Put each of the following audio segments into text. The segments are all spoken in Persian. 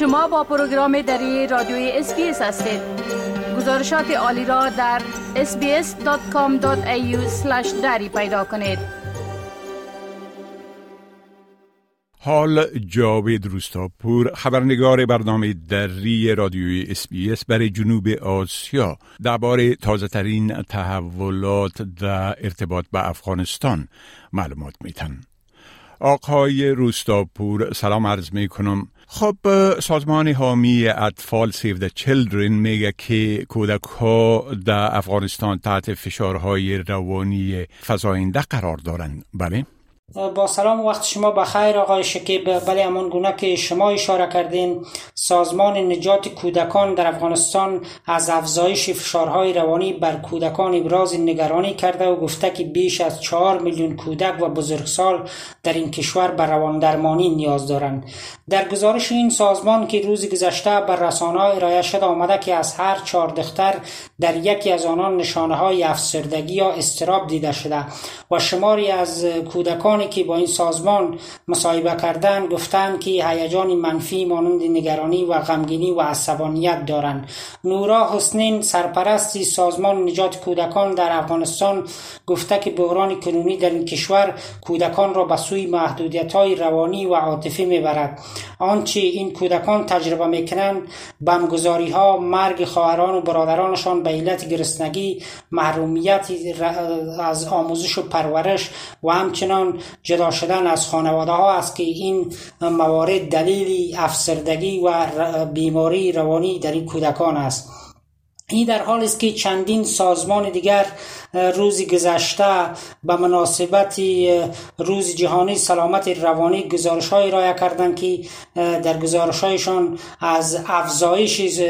شما با پروگرام دری رادیوی SBS هستید گزارشات عالی را در sbs.com.au دری پیدا کنید حال جاوید روستاپور خبرنگار برنامه دری رادیوی SBS برای جنوب آسیا درباره تازه ترین تحولات در ارتباط به افغانستان معلومات میتن. آقای روستاپور سلام عرض می کنم خب سازمان حامی اطفال سیو د چلدرن میگه که کودک ها در افغانستان تحت فشارهای روانی فزاینده قرار دارند. بله؟ با سلام وقت شما بخیر آقای شکیب. بله همون گونه که شما اشاره کردین. سازمان نجات کودکان در افغانستان از افزایش فشارهای روانی بر کودکان ابراز نگرانی کرده و گفته که بیش از چهار میلیون کودک و بزرگسال در این کشور بر روان درمانی نیاز دارند. در گزارش این سازمان که روز گذشته بر رسانه ارائه شده آمده که از هر چهار دختر در یکی از آنان نشانه های افسردگی یا استراب دیده شده و شماری از کودکان که با این سازمان مصاحبه کردن گفتند که هیجان منفی مانند نگرانی و غمگینی و عصبانیت دارند. نورا حسنین سرپرستی سازمان نجات کودکان در افغانستان گفته که بحران کنونی در این کشور کودکان را به سوی محدودیت های روانی و عاطفی می‌برد. آنچه این کودکان تجربه می‌کنند بمگذاری ها مرگ خواهران و برادرانشان به علت گرسنگی محرومیت از آموزش و پرورش و همچنان جدا شدن از خانواده ها است که این موارد دلیلی افسردگی و بیماری روانی در این کودکان است. این در حال است که چندین سازمان دیگر روز گذشته به مناسبت روز جهانی سلامت روانی گزارش های رای کردند که در گزارش هایشان از افزایش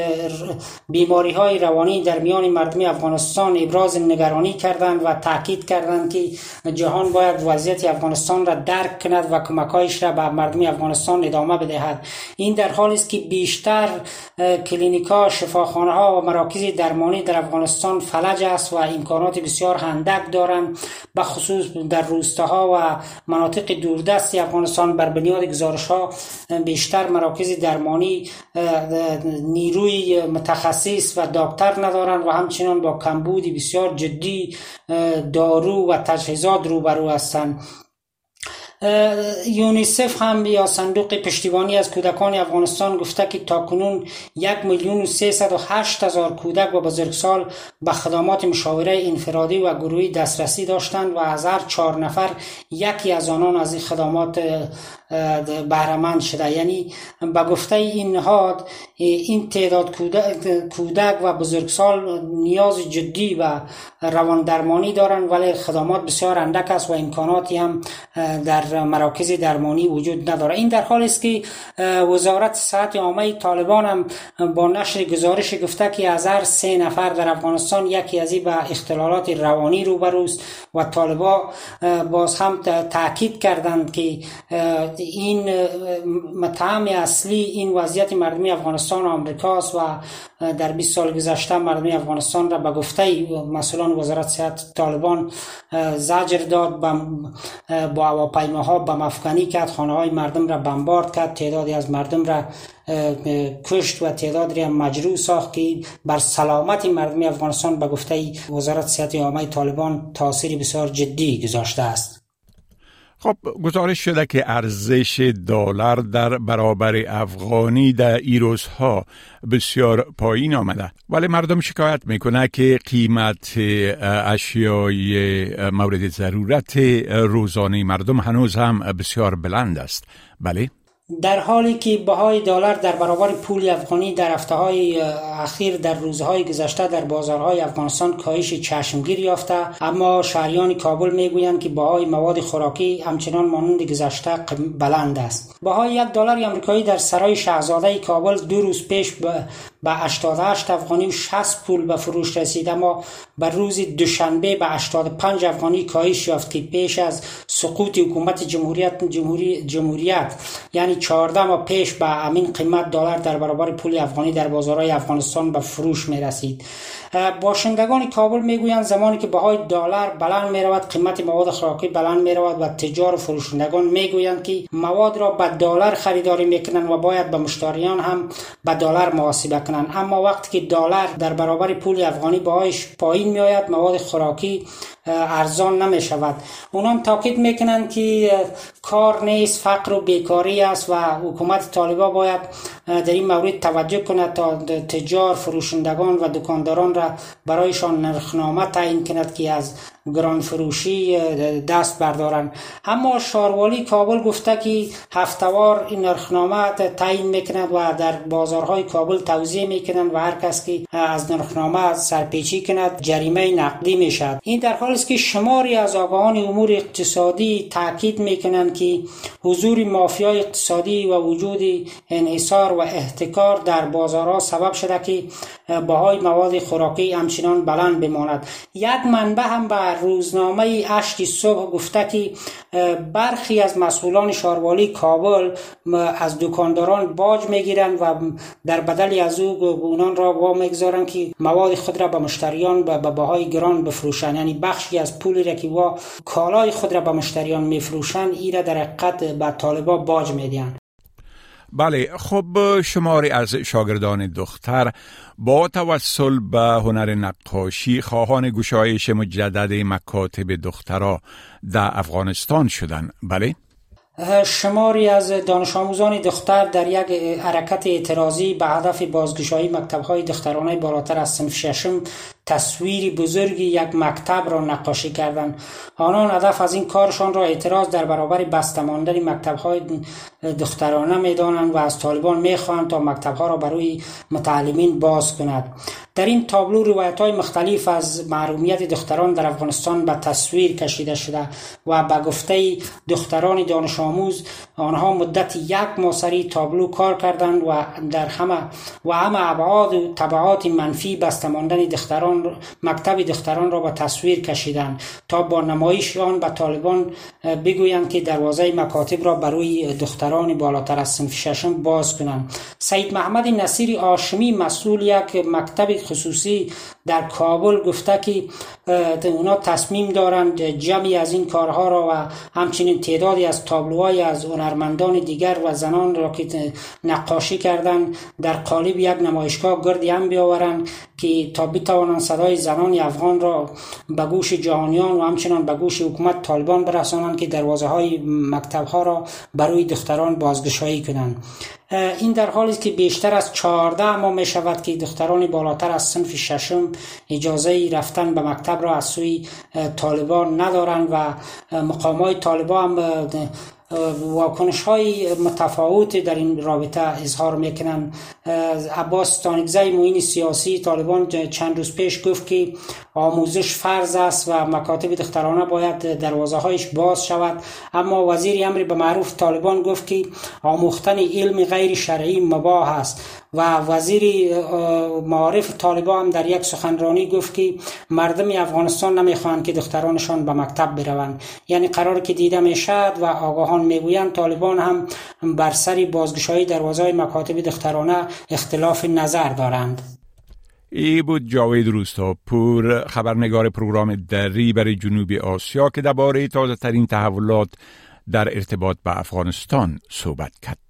بیماری های روانی در میان مردم افغانستان ابراز نگرانی کردند و تاکید کردند که جهان باید وضعیت افغانستان را درک کند و کمکایش را به مردم افغانستان ادامه بدهد. این در حال است که بیشتر کلینیکا شفاخانه ها و مراکز درمانی در افغانستان فلج است و امکانات بسیار هندک دارند به خصوص در روستاها و مناطق دوردست افغانستان بر بنیاد گزارش ها بیشتر مراکز درمانی نیروی متخصص و دکتر ندارند و همچنان با کمبود بسیار جدی دارو و تجهیزات روبرو هستند. یونیسف هم یا صندوق پشتیبانی از کودکان افغانستان گفته که تاکنون یک میلیون هزار کودک و بزرگسال به خدمات مشاوره انفرادی و گروهی دسترسی داشتند و از هر چهار نفر یکی از آنان از این خدمات بهرمند شده. یعنی به گفته این نهاد این تعداد کودک و بزرگسال نیاز جدی و روان درمانی دارند ولی خدمات بسیار اندک است و امکاناتی هم در مراکز درمانی وجود نداره. این در حال است که وزارت صحت عامه طالبان هم با نشر گزارش گفته که از هر سه نفر در افغانستان یکی از به اختلالات روانی روبروست و طالبا باز هم تاکید کردند که این مطعم اصلی این وضعیت مردمی افغانستان و آمریکاست و در 20 سال گذشته مردم افغانستان را به گفته مسئولان وزارت صحت طالبان زجر داد با هواپیماها به مفکنی کرد خانه های مردم را بمبارد کرد تعدادی از مردم را کشت و تعدادی را مجروح ساخت که بر سلامت مردم افغانستان به گفته وزارت صحت عامه طالبان تاثیر بسیار جدی گذاشته است. خب گزارش شده که ارزش دلار در برابر افغانی در ایروز ها بسیار پایین آمده. ولی مردم شکایت می‌کنه که قیمت اشیای مورد ضرورت روزانه مردم هنوز هم بسیار بلند است. بله؟ در حالی که بهای دلار در برابر پول افغانی در هفته های اخیر در روزهای گذشته در بازارهای افغانستان کاهش چشمگیر یافته اما شهریان کابل می‌گویند که بهای مواد خوراکی همچنان مانند گذشته بلند است. بهای یک دلار آمریکایی در سرای شاهزاده کابل دو روز پیش به 88 افغانی و 60 پول به فروش رسید اما بر روز دوشنبه به 85 افغانی کاهش یافت که پیش از سقوط حکومت جمهوریت جمهوری جمهوریت. یعنی 14 ماه پیش به امین قیمت دلار در برابر پول افغانی در بازارهای افغانستان به فروش می رسید باشندگان کابل می‌گویند زمانی که بهای دلار بلند می رود قیمت مواد خوراکی بلند می رود و تجار و فروشندگان می‌گویند که مواد را به دلار خریداری می‌کنند و باید به مشتریان هم به دلار محاسبه کنند اما وقتی که دلار در برابر پول افغانی بهایش پایین می آید مواد خوراکی ارزان نمی شود اونام تاکید می‌کنند که کار نیست فقر و بیکاری است و حکومت طالبا باید در این مورد توجه کند تا تجار فروشندگان و دکانداران را برایشان نرخنامه تعیین کند که از گران فروشی دست بردارن اما شاروالی کابل گفته که هفتوار این نرخنامه تعیین می‌کند و در بازارهای کابل توضیح می‌کنند و هر کس که از نرخنامه سرپیچی کند جریمه نقدی می‌شد این در است که شماری از آگاهان امور اقتصادی تاکید می‌کنند که حضور مافیای اقتصادی و وجود انحصار و احتکار در بازارها سبب شده که بهای مواد خوراکی همچنان بلند بماند. یک منبع هم به روزنامه اشکی صبح گفته که برخی از مسئولان شاروالی کابل از دکانداران باج می‌گیرند و در بدلی از او اونان را وا می‌گذارند که مواد خود را به مشتریان به بهای گران بفروشند. یعنی بخشی از پولی را که وا کالای خود را به مشتریان میفروشند ای را در حقیقت به طالبا باج می‌دهند. بله خب شماری از شاگردان دختر با توسل به هنر نقاشی خواهان گشایش مجدد مکاتب دخترها در افغانستان شدن بله؟ شماری از دانش آموزان دختر در یک حرکت اعتراضی به هدف بازگشایی مکتب های دخترانه بالاتر از صنف ششم تصویری بزرگی یک مکتب را نقاشی کردند. آنان هدف از این کارشان را اعتراض در برابر بسته ماندن مکتب های دخترانه می‌دانند و از طالبان می‌خواهند تا مکتب ها را برای متعلمین باز کند. در این تابلو روایت های مختلف از محرومیت دختران در افغانستان به تصویر کشیده شده و به گفته دختران دانش آموز آنها مدت یک ماسری تابلو کار کردند و در همه و همه ابعاد و تبعات منفی بسته ماندن دختران مکتب دختران را به تصویر کشیدند تا با نمایش آن به طالبان بگویند که دروازه مکاتب را برای دختران بالاتر از صنف ششم باز کنند. سید محمد نصیری آشمی مسئول یک مکتب souci در کابل گفته که اونا تصمیم دارند جمعی از این کارها را و همچنین تعدادی از تابلوهای از هنرمندان دیگر و زنان را که نقاشی کردند در قالب یک نمایشگاه گردی هم بیاورند که تا بتوانند صدای زنان افغان را به گوش جهانیان و همچنان به گوش حکومت طالبان برسانند که دروازه های مکتب ها را برای دختران بازگشایی کنند. این در حالی است که بیشتر از 14 ماه می شود که دختران بالاتر از صنف ششم اجازه رفتن به مکتب را از سوی طالبان ندارند و مقام های طالبان هم واکنش های متفاوت در این رابطه اظهار می‌کنن. عباس تانگزی موین سیاسی طالبان چند روز پیش گفت که آموزش فرض است و مکاتب دخترانه باید دروازه هایش باز شود. اما وزیر امر به معروف طالبان گفت که آموختن علم غیر شرعی مباح است. و وزیر معارف طالبان هم در یک سخنرانی گفت که مردم افغانستان نمی‌خواهند که دخترانشان به مکتب بروند یعنی قرار که دیده می‌شد و آگاهان می‌گویند طالبان هم بر سر بازگشایی دروازه مکاتب دخترانه اختلاف نظر دارند ای بود جاوید روستاپور خبرنگار پروگرام دری برای جنوب آسیا که درباره تازه ترین تحولات در ارتباط به افغانستان صحبت کرد.